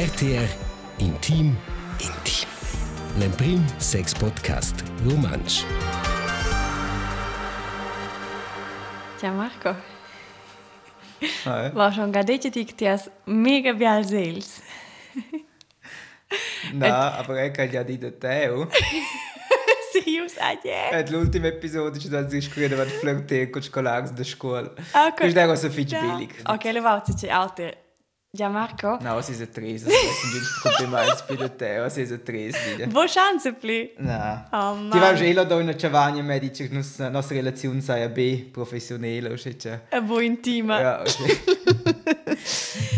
RTR Intim Intim. L'Emprim Sex Podcast Romansch. Ciao Marco. Hi. War schon gerade dich, die hast mega bien sales. Nein, aber ich kann ja die Detail. Seriös, ah yeah. E l'ultima episodio ci sono scrivere per flirtare con i colleghi della scuola. Ah, Questo è cosa fitch Ja. billig. Ok, le vauze c'è altre. Ciao Marco. No, si è tre, se sono giusto complimenti per Detail, si è tre, dire. Wo chance pli? No. Oh Ti vai man. già là da una chavagna me dice che la nostra relazione sia B professionale, o se c'è. E wo intima. Ja, ok.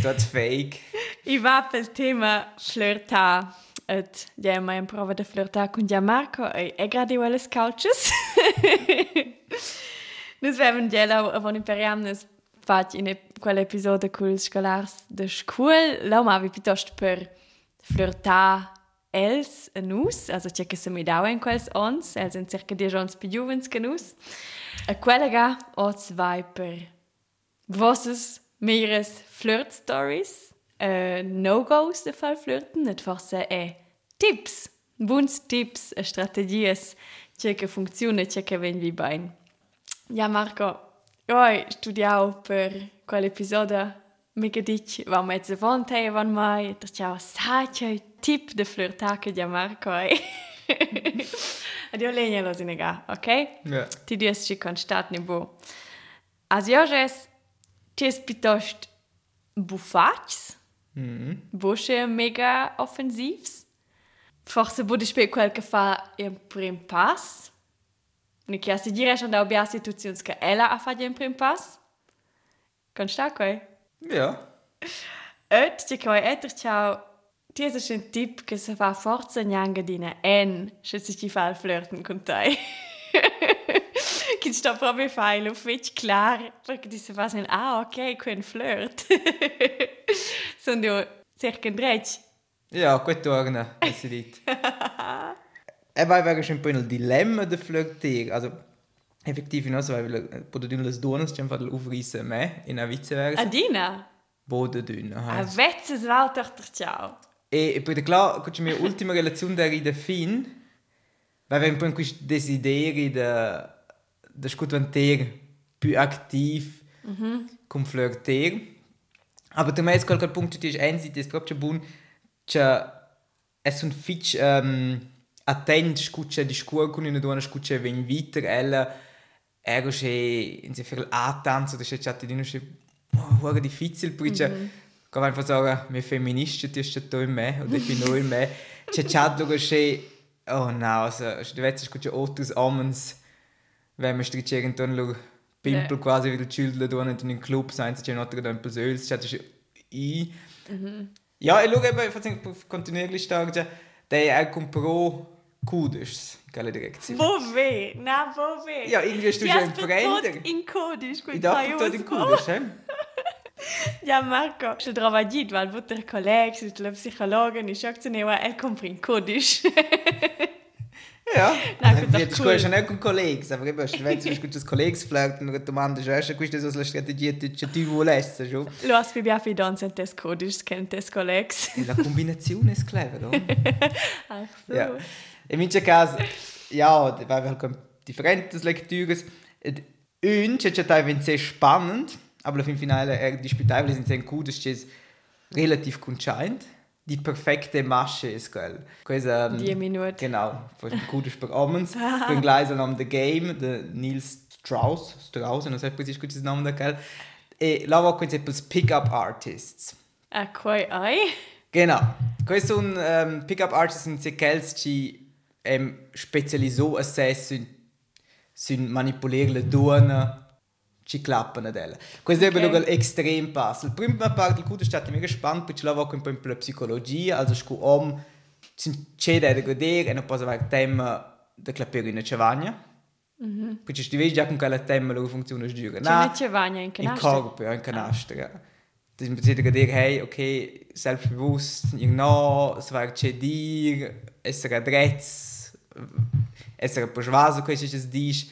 Das fake. I va pel tema flirta. Et ja mai in prova de flirta con Gian Marco e e gradi quelles couches. Nus vevan gela avon imperiam fac in quell'episodio col scolars de school. Lau ma vi piuttosto per flirta els a nus, also c'è che se mi dau in quels ons, els in circa 10 ons più giovens che nus. A quella ga oz vai per vosses meires flirt stories, uh, no-goes de fall flirten, net forse e tips, buns tips, e strategies, c'è che funziona, c'è che ven vi bain. Ja, Marco, oi studiau per quell'episodio mega dic, va mezzo vonte e van mai, ter ciao sace tip de flirta che ja Marco e. Adio legna lo sinega, ok? Ja. Ti dies ci constat ne bo. As joges, ti es pitost bufats, Mhm. Bosche mega offensivs. Forse bude spe quel che fa in prim pass. Ne chiasi dire schon da obia situazions che ella a fa in prim pass. Constat coi? Ja. Et ti coi etter ciao. Ti es un tip che se fa forza nyanga dina en, se si ci fa il flirten te. Che sta proprio fai lo fetch klar, perché ti se fa sen ah ok, quel flirt. Sono circa drech. Ja, gut torna, sie dit. E vai schon ein Dilemma der Flirtier. Also, effektiv in also, weil både dünn las donas c'è fatto ufrise me in a viceversa. Adina, Bode dünn. a aha. vezzes valtochter ciao. E poi da klar, con la mia ultima relazione da ride fin, vai avere un po' questo desiderio da da scutanter più attiv con flirter. Aber tu meinst qualche punto ti è ensi è proprio buon che è un fitch um, attent scuccia di scuola con una donna scuccia ven viter ella ero che in se fer a tanto da chat di no che oh, difficile perché mm -hmm. come einfach sagen mir feministische ti sta to in me o defino in me c'è chat lo che oh no also du weißt scuccia otus amens wenn man stricciere intorno lo pimpel Ja. quasi wieder Schilder und in den Club sein, c'è un'altra da un po' söls, c'è c'è i. Ja, ich schaue eben, ich kontinuierlich stark, der auch pro Quella direzione. Wo weh, na wo weh. Ja, irgendwie hast du schon einen Veränder. in Codisch, Ich dachte, du den Kudes, hä? Ja, Marco, je dit, weil votre collègue, c'est le psychologue, ni chaque ne wa el compris in Codisch. Ja. Na, gut, Jetzt cool. non con colleghi, aber eben, wenn du scuola con colleghi flirten, und du mandest, weißt du, questa è la strategia che tu volessi, schon. Lo has bibia fi don sentes Codisch, kentes collegs. E la combinazione è clever, no? Ach so. Ja. In meinem Caso, ja, da war halt differente Lektüres. Un, c'è c'è teilweise sehr spannend, aber im Finale er disputabile sind sehr gut, das ist relativ conscheint. Die perfekte Masche ist geil. Questa, ähm, Die Minute. Genau, von gut ist bei Amens. Bin gleich am The Game, der Nils Strauss, Strauss, non so precis gut ist Name geil. E lavora con esempio pick-up artists. A quai ai? Genau. Questi sono um, pick-up artists sono quelli che um, specializzano a sé su, su manipolare le donne ci clappano ad ella. Questo Ok. è proprio l'extreme passo. La prima parte del curso è stata mega spannend perché lavoro un po' in la psicologia, also scu om c'è da godere e non posso avere tema da clappare in cevagna. Mm -hmm. Perché ti vedi già con quella tema la funzione giura. C'è ne ce vagna in In canastra? corpo, ja, in canastra. Ja. Das ist im Prinzip dir, hey, okay, selbstbewusst, genau, es war c'è dir, essere adrezz, essere persuaso, questo è dici,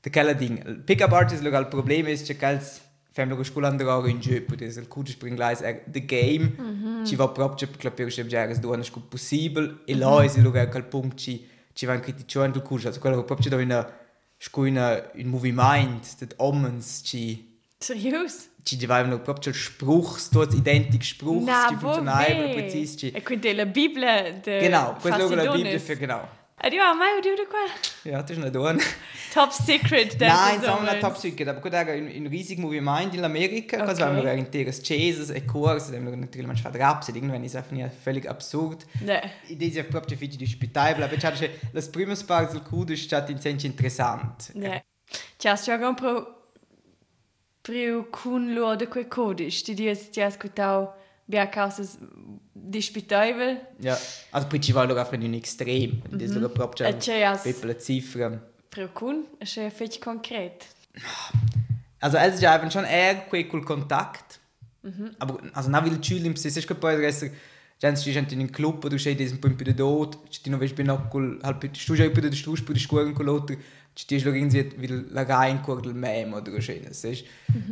da quella ding. Pick-up artist, il problema è che quels fem lo scola andare in gioco, perché il cudo springlais è the game, ci va proprio per capire se è due scu possibile e là è il lugar quel punto ci ci va criticare il cudo, also quello proprio da una scu in un movimento, det omens ci Serius? ci divavano proprio spruchs, tutti identici spruchs, Na, ci funzionavano precisi, ci... E quindi la Bibbia Genau, questo è la. Bibbia genau. Io mai udio di quella. Ja, das ist nicht ohne. Top secret. der Nein, Somers. sagen wir Top Secret, aber gut, ein, ein riesiges Moviment in Amerika, okay. also haben wir interes Chases, e Kurs, dann haben wir natürlich manchmal Raps, irgendwann ist einfach nicht völlig absurd. Ne. Idee è proprio figli di ospitabile, aber c'è le prime parti del cudo è stato in senso interessante. Ne. Ciao, sto con pro pro kun lo de quei codici. Ti dies ti ascoltau bia causas disputable. Ja, also poi ci vuole anche un extrem, mm -hmm. das è proprio E c'è as eine Ziffer. pro kun, e c'è fetch concret. Also es ist einfach schon eher quel Kontakt. Aber also na will chill im ist che poi Già ci gente in un club, du sei un po' in più di dot, ci non vedi bene col halb stu già più di stu più di scuola con l'altro, ci ti lo irgendwie vil la rein col del meme oder so, sai?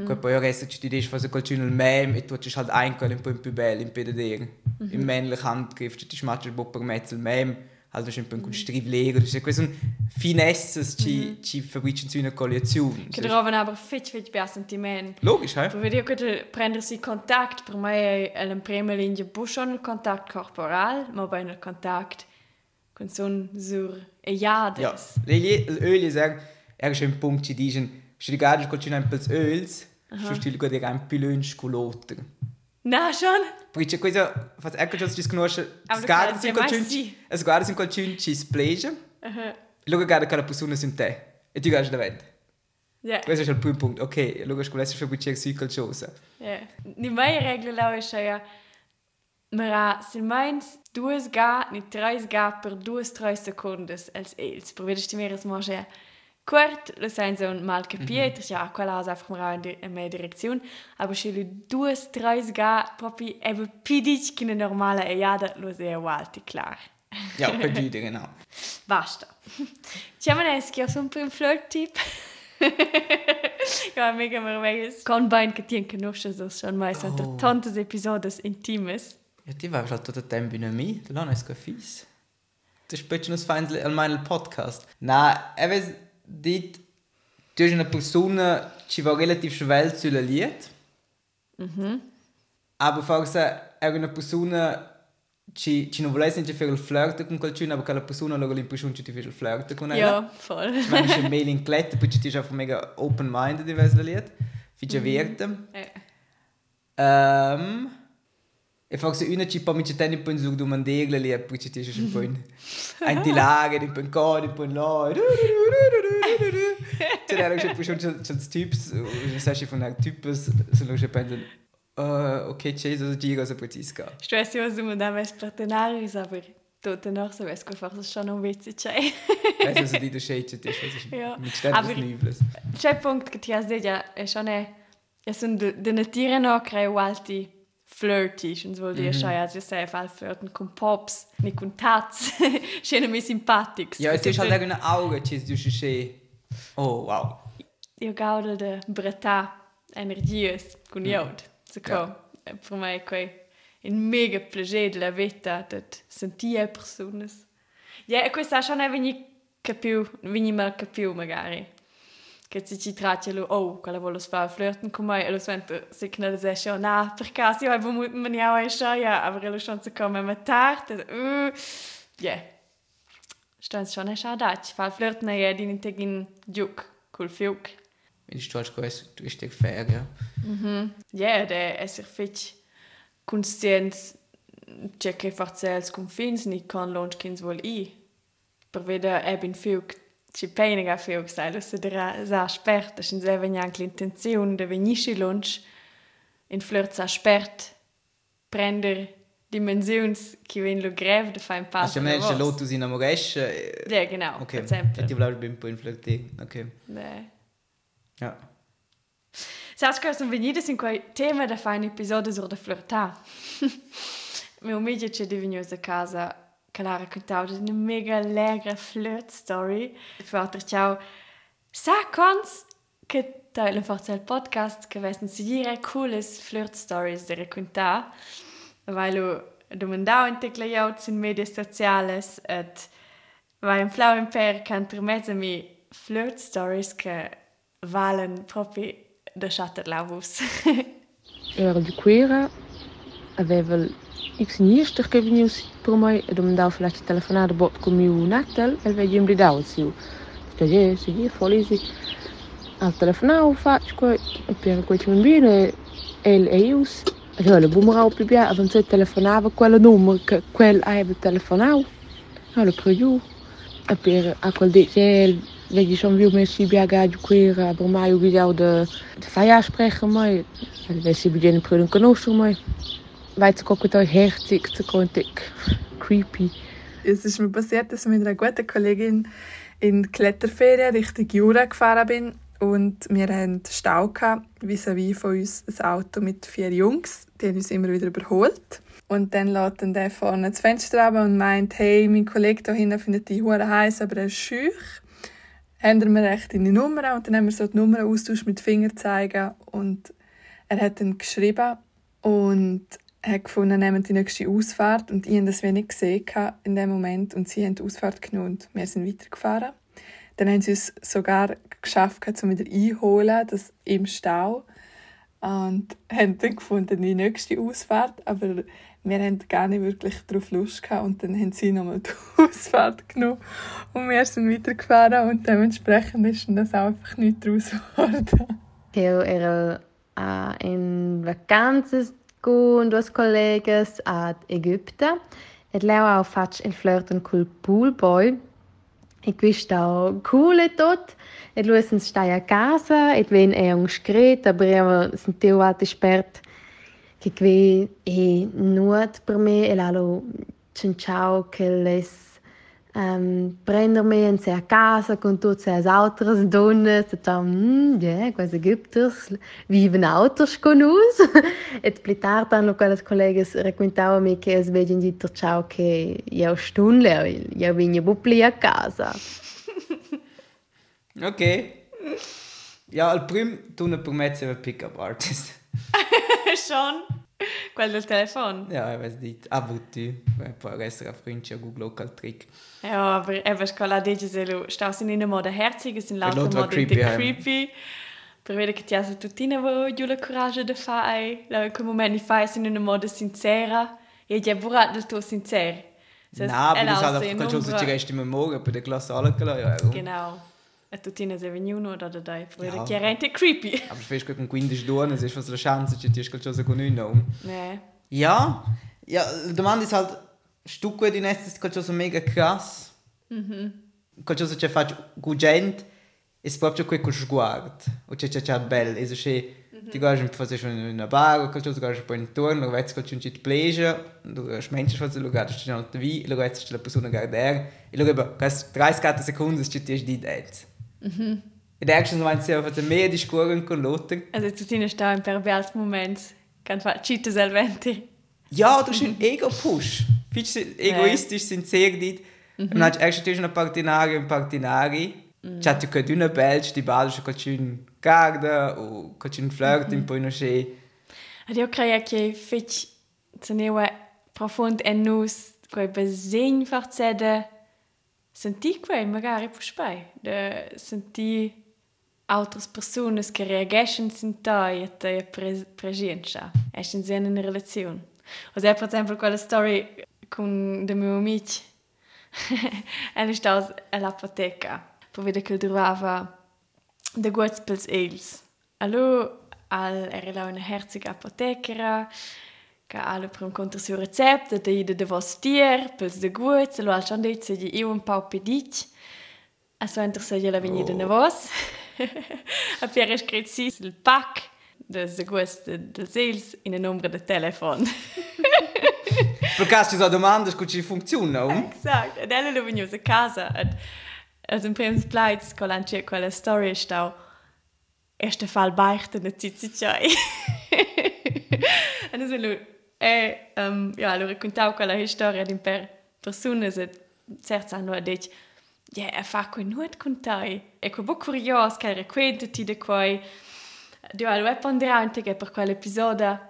Poi poi adesso ci ti dici fase col cino il meme e tu ci halt ein col un po' più bello in pedere. Im männlichen Handgriff, ci ti schmatsch bo per mezzo il meme, also schon ein bisschen strivlegen, das ist questo finesses ci ci fabrici su una collezione. Che trovan aber fetch fetch bia sentiment. Logisch, hä? Per vedere che prendersi contact, per me è in prima linea buschon il contact corporal, ma poi il contact con son sur e Ja, jades. Lili, Öl ist er, ist ein Punkt, die diesen, schon die Garde, ich kann ein bisschen Öls, schon stil gut ein Pilön Na schon? Perché questo, faz ecco già si conosce, Ah, as ma garde claro, sin se mai colcun, sì. as garde sin colcun ci splege, Uh-huh. e luego garde che la persona sin te, e tu garde davanti. Ja. Questo è il primo punto, ok, luego scolesse fabrici su qualcosa. Ja. Die meine Regel ist ja, man se meins duas ga, ni treis ga per duas treis sekundes als els. Per vedere stimmere es manche Kurt, sein so ein mal kapiert, mm -hmm. ja, quella has einfach mal in, meine Direktion, aber schili duas treis ga, proprio eben pidic che una normale e jada lo sehr walti, klar. Ja, per Giude, genau. Basta. C'è Maneschi, ho un po' un flirt-tip. ja, mega meraviglioso. Con bein che tien conosce, so schon mai sono Oh. tantas episodes intimes. Ja, die war halt tot il tempo in me, non è scafis. Das ist ein bisschen feins an meinem Podcast. Nein, eben, dort, du bist eine Person, die war relativ schwer zu lied. Mhm. Aber falls è una persona ci, ci non volesse nicht viel flirten con qualcuno, aber quella persona ha l'impressione che ti con ella. Ja, voll. Ich meine, ich mail in Kletter, poi ci einfach mega open-minded in questo lied. Fice mm. verde. Eh, Um, e forse una ci può mica tenere un su domandare lì e poi ci dice un po' in un di laghe, un po' in codi, un po' in là. Era che poi c'è c'è tips, sai ci fanno tips, se lo che pensano Uh, ok, c'è so giro so preciso. Stress ja, so man damals Partenaris, aber dort danach so weiß ich einfach schon ein witzig c'è. Also so die du das ist Ja, mit ständig Nübles. C'è un punto che ti has detto, ja, schon è, è sono de, de natura no creo alti flirty, schon so schon ja, sie sei fall flirten con pops, nicht con tats, schön mir sympathisch. Ja, es ist halt eine Auge, c'è du schä. Oh, wow. Io gaudo de bretta energies con iod. So co, Ja. per me è quei un mega piacere della vita dat sentire persone. Ja, e questo schon è veni capiu, veni mal capiu magari. Che si ci tratta lo, oh, quella vuole fare flirten con me, e lo sento signalizzazione, no, per caso io avevo molto maniaco e sciaia, aber lo chance come me tard, uh, ja. Stanno schon è schadat, fa flirten e di integin giuk, col fiuc. Wenn ich stolz gewesen, du bist fair, ja. Ja, det är så fint conscients c'è che forse els confins ni con lunch kins vol i. Per veda è bin fiug ci peinega fiug sai lo se dra sa spert, sin se vegna anche l'intenzione de venisci lunch in flirt sa spert prender dimensions che ven lo grev de fa un passo. Also, wenn ich Lotus in Amoresh. Ja, genau, Okay, per esempio. ich glaube, ich bin ein bisschen flirty. Okay. Ne. Ja. Saps que sono venite in quei tema da fare un episodio sur de flirtar. Mio amico ci è venuto a casa che l'ha raccontato una mega allegra flirt story. E fatto ciao. Sa cons che teilen forse il podcast che vessen seguire cooles flirt stories de raccontar weil domandau in teclaiaut in medias sociales et vai un flau imper canter mezza mi flirt stories che valen proprio da chatter lavus Era di quera aveva x nister che venius per mai e domandava vielleicht telefonare bot con mio natal e vedi un bridau siu. Je, si je, folisi. Al telefonau faccio e per quel bambino e el e ius. E io le bumerau più bia, avanzai telefonava quella numero che quel aveva telefonau. Allora per io. E per a quel dice vedi schon wie mir sie bia ga quera, aber mai u bidau de de feia sprechen mai. El vesi beginnen pruden conoscer mai. Weißt du, guck da herzig zu kontig. Creepy. Es ist mir passiert, dass ich mit einer guten Kollegin in die Kletterferien Richtung Jura gefahren bin und wir hatten Stau gehabt, vis-à-vis von uns ein Auto mit vier Jungs. Die haben uns immer wieder überholt. Und dann lädt dann der vorne das Fenster runter und meint, hey, mein Kollege da hinten findet die Hure heiß, aber er ist schüch. Haben wir recht in die Nummer und dann haben wir so die Nummer austauscht mit Fingerzeigen und er hat dann geschrieben und hat gefunden, nehmen die nächste Ausfahrt und ich habe das wenig gesehen in dem Moment und sie haben die Ausfahrt genommen und wir sind weitergefahren. Dann haben sie es sogar geschafft, um wieder einholen, das im Stau und haben dann gefunden, die nächste Ausfahrt, aber wir haben gar nicht wirklich darauf Lust gehabt und dann haben sie nochmal die Ausfahrt genommen und wir sind weitergefahren und dementsprechend ist das einfach nicht daraus geworden. Eu era uh, em vacances com duas colegas ad Egipte. Et leu au faig el flirten col pool boy. E quist au cool e tot. Et lui sen stai a casa, et ven e un scret, aber eu sentiu at espert che que e nuot per me e lalo ciao che les um, prender-me in a casa com todas as outras donas, então, hum, yeah, quase Ägypters vivem outros conosco. e plus tard, dann, aquelas colegas raccontavam-me que eles veem dito tchau que eu estou lá, eu vinha bupli a casa. Ok. Ja, al prim tu ne permetti un pick-up artist. schon quel del telefono Ja, ich weiß nicht. Aber du, ein paar Restaurant-Freunde, Google Local Trick. ja aber eben scola dice se lo stau sin in moda herzig sin l'altra l'altra moda creepy, creepy, eh. creepy. per vedere che ti ha tuttina vo giù la coraggio de fare in quel momento fai in una moda sincera e già burat del tuo sincero Nein, aber das hat einfach schön so die Reste im Morgen bei der Klasse alle gelassen. genau e tuttina se venuno da da dai per Ja. che era inte creepy Aber fest gut, quindi Stunden, es ist was la Chance, che ti escal cosa con uno. ne Ja, ja, la domanda ist halt, Stücke di ist qualcosa mega krass. Mhm. Qualcosa che fa con gente, è proprio quel che sguardo, o che c'è bello, e se c'è ti guardi un po' in una bar, o qualcosa guardi un po' intorno, lo vedi che c'è un pleasure, lo smenci forse lo guardi c'è una TV, lo vedi c'è la persona guardare, e lo quasi 30 secondi c'è ti di dentro. Mhm. E da schon wenn sie einfach mehr diskutieren con l'altro. also tuttina sta in per bels moments kan fa citte selventi Ja, du bist ein Ego-Push. Findest du, egoistisch sind sehr dit. Mhm. Und dann hast du extra una partinari und partinari. Mhm. Cioè, tu che una belge di ballo con un garda o con un flirt in poi non c'è. Ed io credo che fitch tenewa profond en nus quei besegn farzede senti quei magari puspai de senti altre persone che reagiscono sin tai e te pre presenza es in sen in relazione o se per esempio quella story con de mio amici Ella sta all'apoteca per vedere che trovava de guts pels els. Allo al era una herziga apotekera che alle per un conto su recept de ide de vostier pels de guts lo al chan dice di io un pau pedic a so interessa la venida de vos a Pierre scrit si il pack de de guts de, sales in un numero de telefon. Per caso ci sono domande che ci funzionano. Exakt. Und alle lo vegnius a casa. Und also im Prims Pleitz, con l'anche quella storia stau erste Fall beichten ne Zizicai. Und das lo e um, ja, lo raccontau quella storia di per persone se certs hanno detto ja, e fa quei nuot con te. E quei bo curios, che raccontati di quei... Du hai web ponderante che per quell'episodio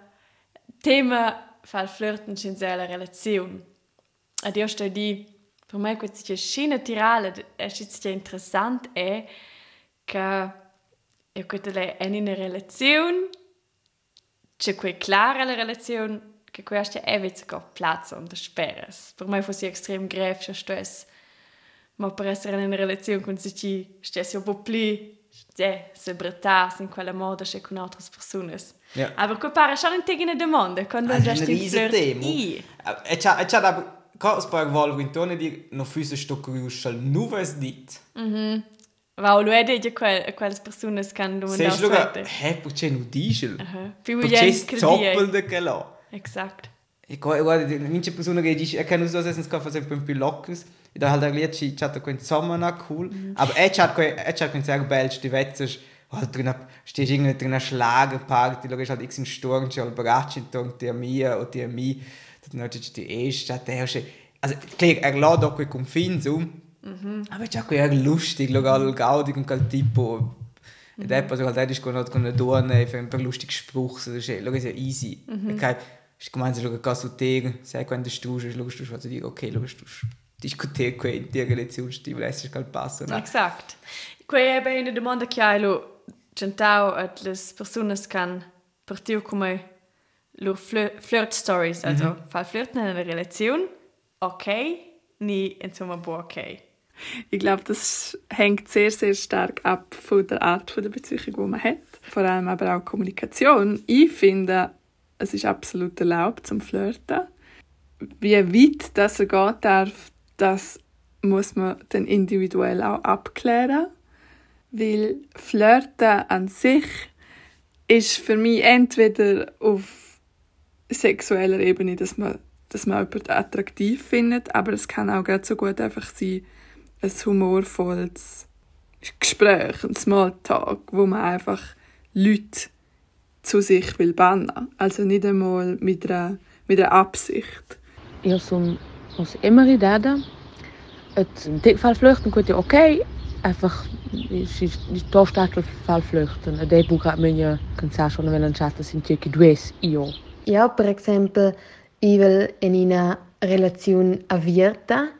tema fa il flirten senza la relazione. Ed io sto di, per me questa scena tirale è stata interessante è che io che è in una relazione, c'è quei clara la relazione, che questa è vizzico piazza und speres. Per me fosse extrem grave, che sto es ma per essere in relazione con se ci stessi un po' più ja, sebretà in quella moda che con altre persone. Ja. Aber quel pare schon un tegine domande quando Das già ist ein stai riesen Thema. I. E c'ha, e c'ha da... Es paar Volvo intorno di no füse sto curiosal nuves dit. Va lo è di quel quelle persone che hanno domandato schaue, sollte. hä, perché nu diesel? Più Perché gente es che zoppel die. de che là. Exakt. E qua, guarda, mince persone che dice, e che non so se si fa sempre po' lockers. E da halt eigentlich ci chatta con Sommer cool. Aber er chat coi, er chat con sehr bel stivetzes. Halt drin, stehst irgendwie drin einer Schlagerparty, da ist halt x in Sturm, schon Bracci intorno a mia o a mi. Dann hat die erste, der ist, also klar, er lädt auch con fin so. Aber c'è qui è lustig, lo gal gaudig und gal tipo. E da poi gal da con una donna e fa un per lustig spruch, so che lo è easy. Okay. Ich gemeint so lo caso te, sai quando stu, lo stu was dire, okay, lo stu. Discutere qui in der Relation stil, es ist gal passo, no? Exakt. Quei è bene domanda che hai lo centao at les personas can partiu flirt stories, also fa flirten in einer Relation. Okay, nie insomma bo okay. Ich glaube, das hängt sehr, sehr stark ab von der Art von der Beziehung, die man hat. Vor allem aber auch Kommunikation. Ich finde, es ist absolut erlaubt zum Flirten. Wie weit das er gehen darf, das muss man dann individuell auch abklären. Weil Flirten an sich ist für mich entweder auf sexueller Ebene, dass man, dass man jemanden attraktiv findet, aber es kann auch ganz so gut einfach sein, ein humorvolles Gespräch, ein Smalltalk, wo man einfach Leute zu sich will bannen. Also nicht einmal mit einer, mit einer Absicht. Eu sou, immer idade. Het dit fall vluchten kun je oké. Einfach, is is tostakel fall vluchten. De boek gaat men je kan zeggen schon wel een chat sin tjeke dues io. Ja, per exempel, ich will in una relazione avierta,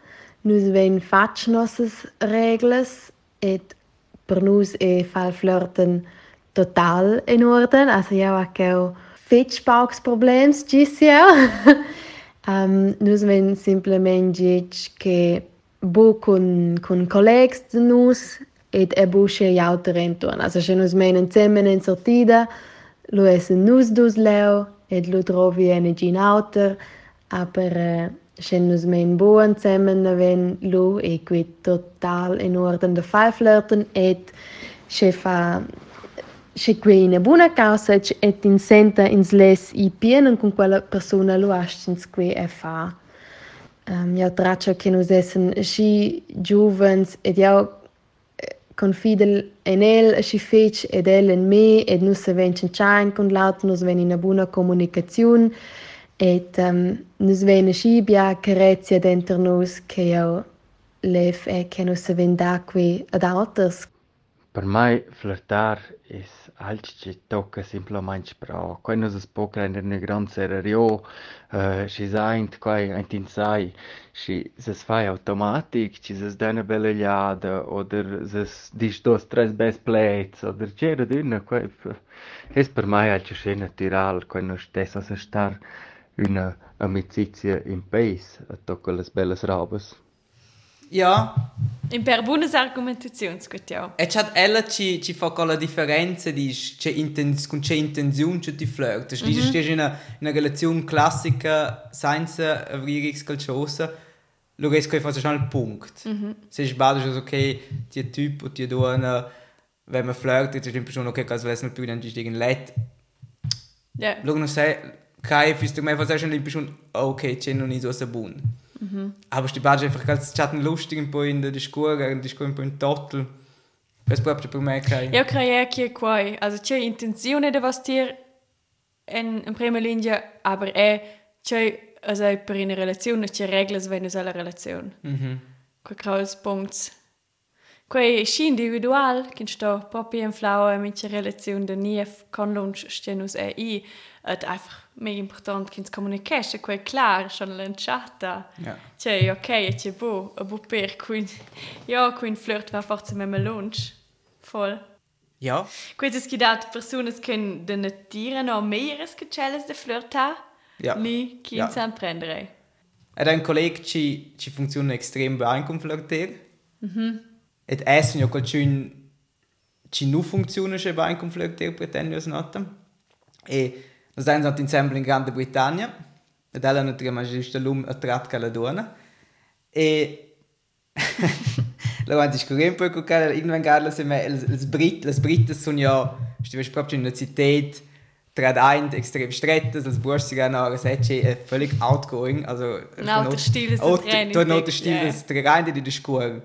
nus ven fatg nossas reglas et per nus e fal flirten total in orden. Also ja, auch Fetchbauchsproblems, gis ja. um, nus ven simplement dic che bu con, con collegs de nus et e busche jauter entorn. Also se nus menen zemmen in sortida, lo essen nus dus leo et lo trovi ene gin auter, aber äh, Schen nus mein boan zusammen wenn lo e qui total in orden de fai flirten et che fa che in buona causa in insenta ins les i pienen con quella persona lo astins qui e fa. Ehm, um, ja traccia che nos essen sci giovens et ja eh, confidel en el si fec ed el en me ed nus se vencen chain con laut nus ven in buona comunicazione et um, nus ven sci bia carezia denter nus che ja lef e che nus se ven da qui ad alters. Per mai flirtar is alt ci tocca semplicemente però quando si può prendere una gran serio uh, ci saint quai ein tin sai ci se fai automatic ci se dà una bella liada oder se dis dos tres best plates oder c'era d'una quai es per mai alt ci natural quando stesso se star una amicizia in a tocca le belle robes Ja, In per buonas argumentazioni, ja. e c'ha ella ci, ci fa quella differenza di c'è intens, con c'è intenzione c'è ti flirt. Mm -hmm. Stessi in una, in una relazione classica senza avere qualcosa, lo riesco a fare il punto. Mm -hmm. Se sbaglio, è ok, ti Typ o ti donna, wenn man flirtet, ist immer schon okay, als wäre es nicht dann ist irgendein Let. Ja. Lo non sai, kai, fist mai fast schon schon okay, c'è non ist so buon. Mhm. Aber sti badge einfach ganz chatten lustig un po in der discura, in discura un po in total. Es proprio per me kai. Io credo che qua, also c'è intenzione di vestir in, in prima linea, aber è c'è also per una relazione c'è regole wenn es alla relazione. Mhm. Quei kraus Punkt Quei sci individual, che sto proprio in flaue mit der Relation der Nief con lunch stehen us e i, et einfach mega important che ins comunication, quei klar, schon lanciata. Ja. Cioè, ok, e c'è bu, a bu per quin, ja, quin flirt va forse mit me lunch. Voll. Ja. Quei es gibt auch Personen, die de Natire noch mehr als Gecelles de flirta, Ja. ni chi Ja. san prendere. Ed è un collega che ci funziona estrem bene con flirtare. Ed essen ja qualcuno che non funziona che bene con flirtare, pretendo io nota. E noi siamo stati insieme in Grande Britannia. Ed ella non trema giusto l'um a trat che la donna. E Allora, ich scorrem poi con cara irgendwann garla se me les Brit, les Briten sono ja, stiveš proprio in una Zität, trad ein extrem strettas, als Bursch sie gerne auch gesagt, äh, völlig outgoing, also Un altro stile Oh, sul training. tu non ti dic, stile, yeah. tre rein di di scuola.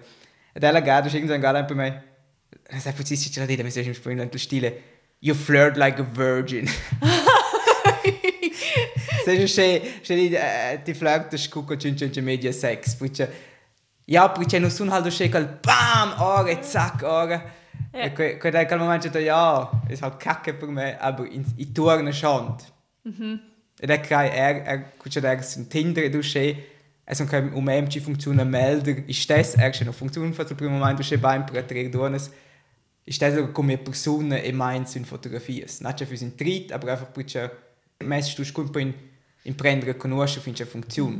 Ed ella garda irgendwann garla per me. Sai poi si ce la dite, mi sei in in stile. You flirt like a virgin. Sai che che ti flirtas con con cin cin media sex, perché ja, perché non sono halt che quel bam, ora, zack, ora. Ja. E que que dai quel momento da ja, ist halt kacke per me, aber in i torna schon. Ed è che er er cuccia da un Tinder du es un kein um em ci funziona melder, i stes er che no funziona fa sul primo momento che beim pretere dones. I stes come persona e mein sind fotografies. Not che für sin trit, aber einfach perché mess du scun po in in prendere conosce fin che funziona.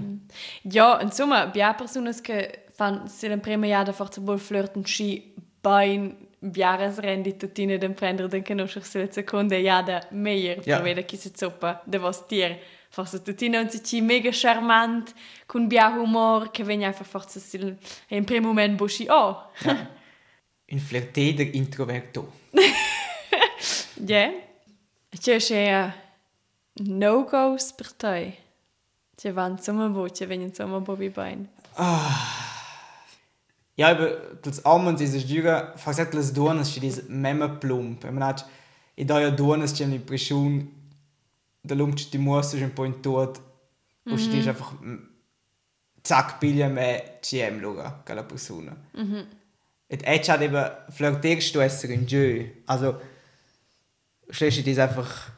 Ja, insomma, vi ha persone che fanno se la prima jada forse buon flirten sci bein Jahresrendi tutine den prendere den conoscer se la seconda jada meglio Ja. per vedere chi si zoppa de vos dir. Forse tutine non si ci mega charmant, con bia humor, che vegna einfach forse sil in primo moment busci oh. Un flirteder introverto. Ja. C'è c'è no-goes per te. C'è van insomma bo, c'è vegna insomma bo vi bein. Ja, aber das Ammen diese Jura, fast etwas Donas, die diese Memme plump. Ich meine, ich da ja Donas, die eine Impression, da lumpt die Muster ein po in tot, und sie ist einfach mm, zack, Billion mehr GM schauen, quella persona. Und jetzt hat eben, flirtierst du es in Jö. Also, du das einfach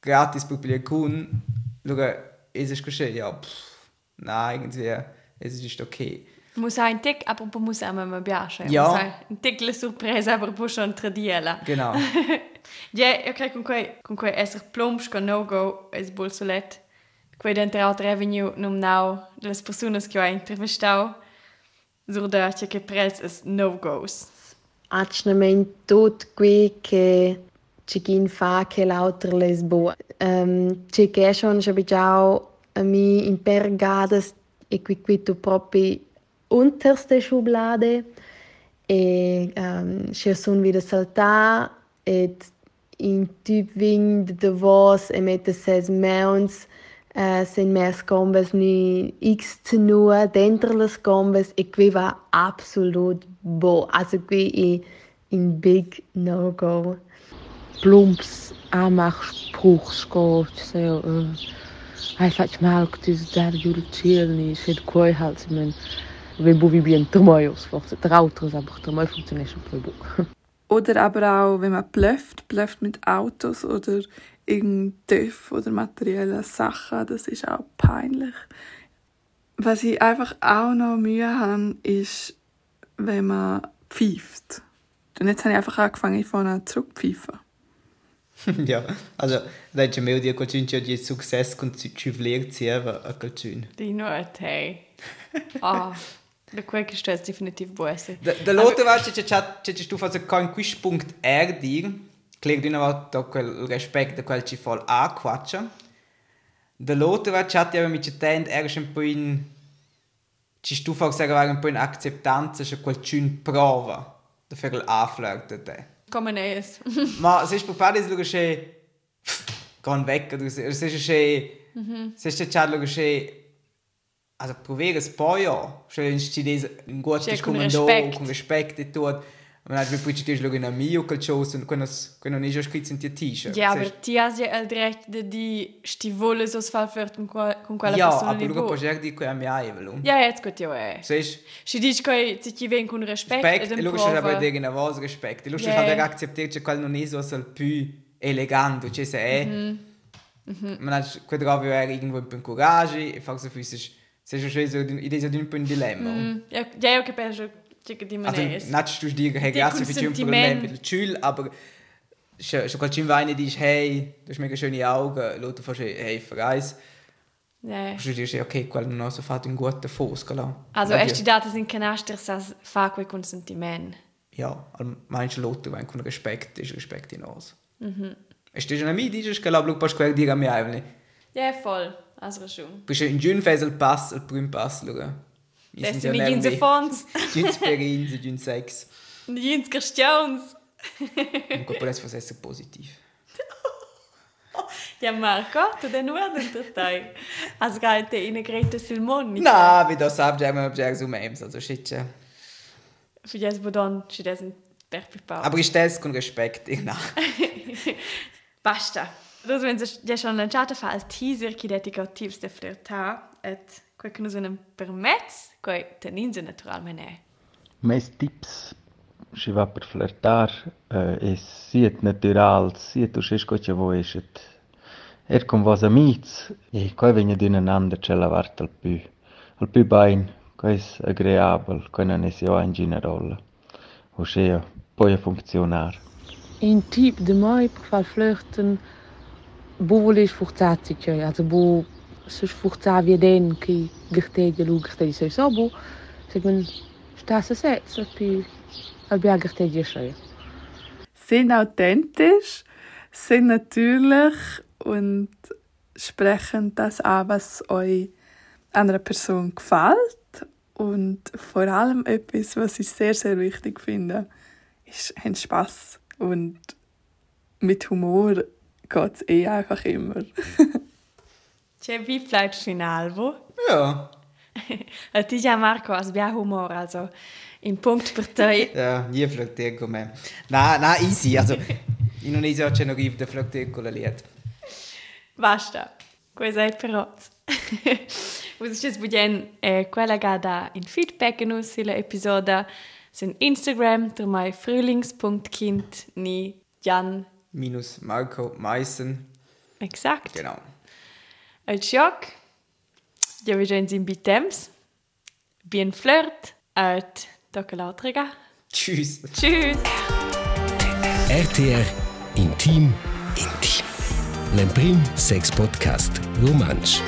gratis publikum, schauen, ist es geschehen? Ja, pff, nein, irgendwie, es ist okay. Muss ein Tick, aber man muss auch mal piace. Ja. Muss ein Tick le sorpresa, aber può schon tradiela. Genau. Ja, ok, con quei, con quei esser plumps, con no-go, es bolsolet. Quei dentro out revenue num now, delle persone che ho intervistau, sur da c'è che prels es no-goes. Atschnament tot qui che ci gin fa che l'auter lesbo. Schon schon bijau a mi in pergadas e qui qui tu proprio unterste Schublade e um, ci son wieder saltar et in typ wing de vos e mette ses meuns uh, sen mes combes ni x zu nur dentro les combes e qui va absolut bo also qui in big no go plumps Anmachspruchsko, se uh, ai fac mal că tu dar jul cielni, se de koi halt se men we bu wie bien trmoios, forse trautros, aber trmoi funktioniert schon voll bu. Oder aber auch, wenn man blöfft, blöfft mit Autos oder irgendein TÜV oder materielle Sachen, das ist auch peinlich. Was ich einfach auch noch Mühe habe, ist, wenn man pfeift. Und jetzt habe ich einfach angefangen, an zurückpfeifen. ja, also da c'è meglio dire qualcuno che di successo con ci vler zieva a qualcuno. Die nur hey. Ah, da quei che sto definitiv buese. Da da l'altra volta c'è c'è c'è tu fai kein Quispunkt R dir, klar di una volta quel rispetto quel ci fa A quaccia. Da l'altra volta c'è ja mit c'è er schon un po' in ci stu fa sagen un po' in acceptanza che qualcuno prova da fare l'A-Flirt te. Come ne es. Ma se ist per das che gone weg oder se se che se c'è c'è che also provare es poi ja, se in ci des un gut Cioè, ist con come do rispetto. con rispetto e tutto Ma vi poi ci ti lo in a mio quel show und quando quando ne jo scritto in T-shirt. Ja, aber ti has ja il diritto di stivole so sfal fört con, qua- con quella Ja, persona aber di lu bo. po ger di quella mia evelo. Ja, jetzt gut, ja, eh. Sech Si dice che si ti ven con rispetto Respekt, ed e lu prova. aber dir in a voz Respekt. Lu Ja. yeah. halt akzeptiert che quel non è so sal più elegante, cioè se è. Mhm. Man hat quel drauf era irgendwo ein bisschen Courage e fa so fürs se jo so idee so un po' un dilemma. Mm, Ja, ja, io capisco che di Also, maniera. nicht du dir, hey, grazie für Consentiment. Problem mit Schule, aber schon, schon gerade Weine, die ist, hey, du hast mega schöne Augen, Leute fast, hey, verreis. Ja. Und du dirst, okay, quello non so fatto un guter Fuß, genau. Also, erst die Daten sind canastri sa fa quei consentiment. Ja, al manche Leute, wenn con Respekt ist, Respekt in uns. Mhm. Ist eine Mie, die ist, glaube ich, pas quel dire a me einfach. Ja, voll. Also schon. Bist in Jun fes il pass, il prim pass, luga. Das sind mir in Fonds. Jun Sperin, Jun Sex. Jens Christians. Und gut, das ist positiv. Ja, Marco, tu den nur dentro te. Also, geht der in Greta Silmoni. Na, wie das sagt, ja, man hat so Memes, also shit, ja. Für das Bodon, für das ein Bergbau. Aber ist das con Respekt, ich nach. Basta. Dus wenn sich ja schon lanciato fa al teaser che dedica tips de flirtar et quel che nos un permets, quei teninse naturalmente. Meus tips se va per flirtar eh, è siet natural, siet tu sches coche vo escet. Er con vos amics e coi vegna d'uneinander ce la vart al pü. Al pü bain, coi es agreabel, coi non es jo in general. O schea, poi a funzionar. Ein Tipp de mai per far flirten bo vol is forzazi che also bo forza wie den ki gertege lu gertege se so bo seg men sta se se so pi al bia gertege sche Sind authentisch, sind natürlich und sprechen das an, was euch einer Person gefällt. Und vor allem etwas, was ich sehr, sehr wichtig finde, ist, haben Spass. Und mit Humor geht es eh einfach immer. C'è vielleicht final, wo? Ja. E ti già Marco, bia humor, also in punct per te. Ja, nie con me. Na, na, easy, also... In Indonesia c'è una riva da flirtieren con la liet. Basta. Questo è per oggi. Us ist budien eh, quella gada in feedback in us sila episoda sin Instagram der mai frühlings.kind ni Jan Minus Marco Meissen. exakt. Genau. El choc. Ja vi gens in bitems. Bien flirt. Et tocca l'altra. Tschüss. Tschüss. RTR Intim Intim. L'Emprim Sex Podcast Romansch.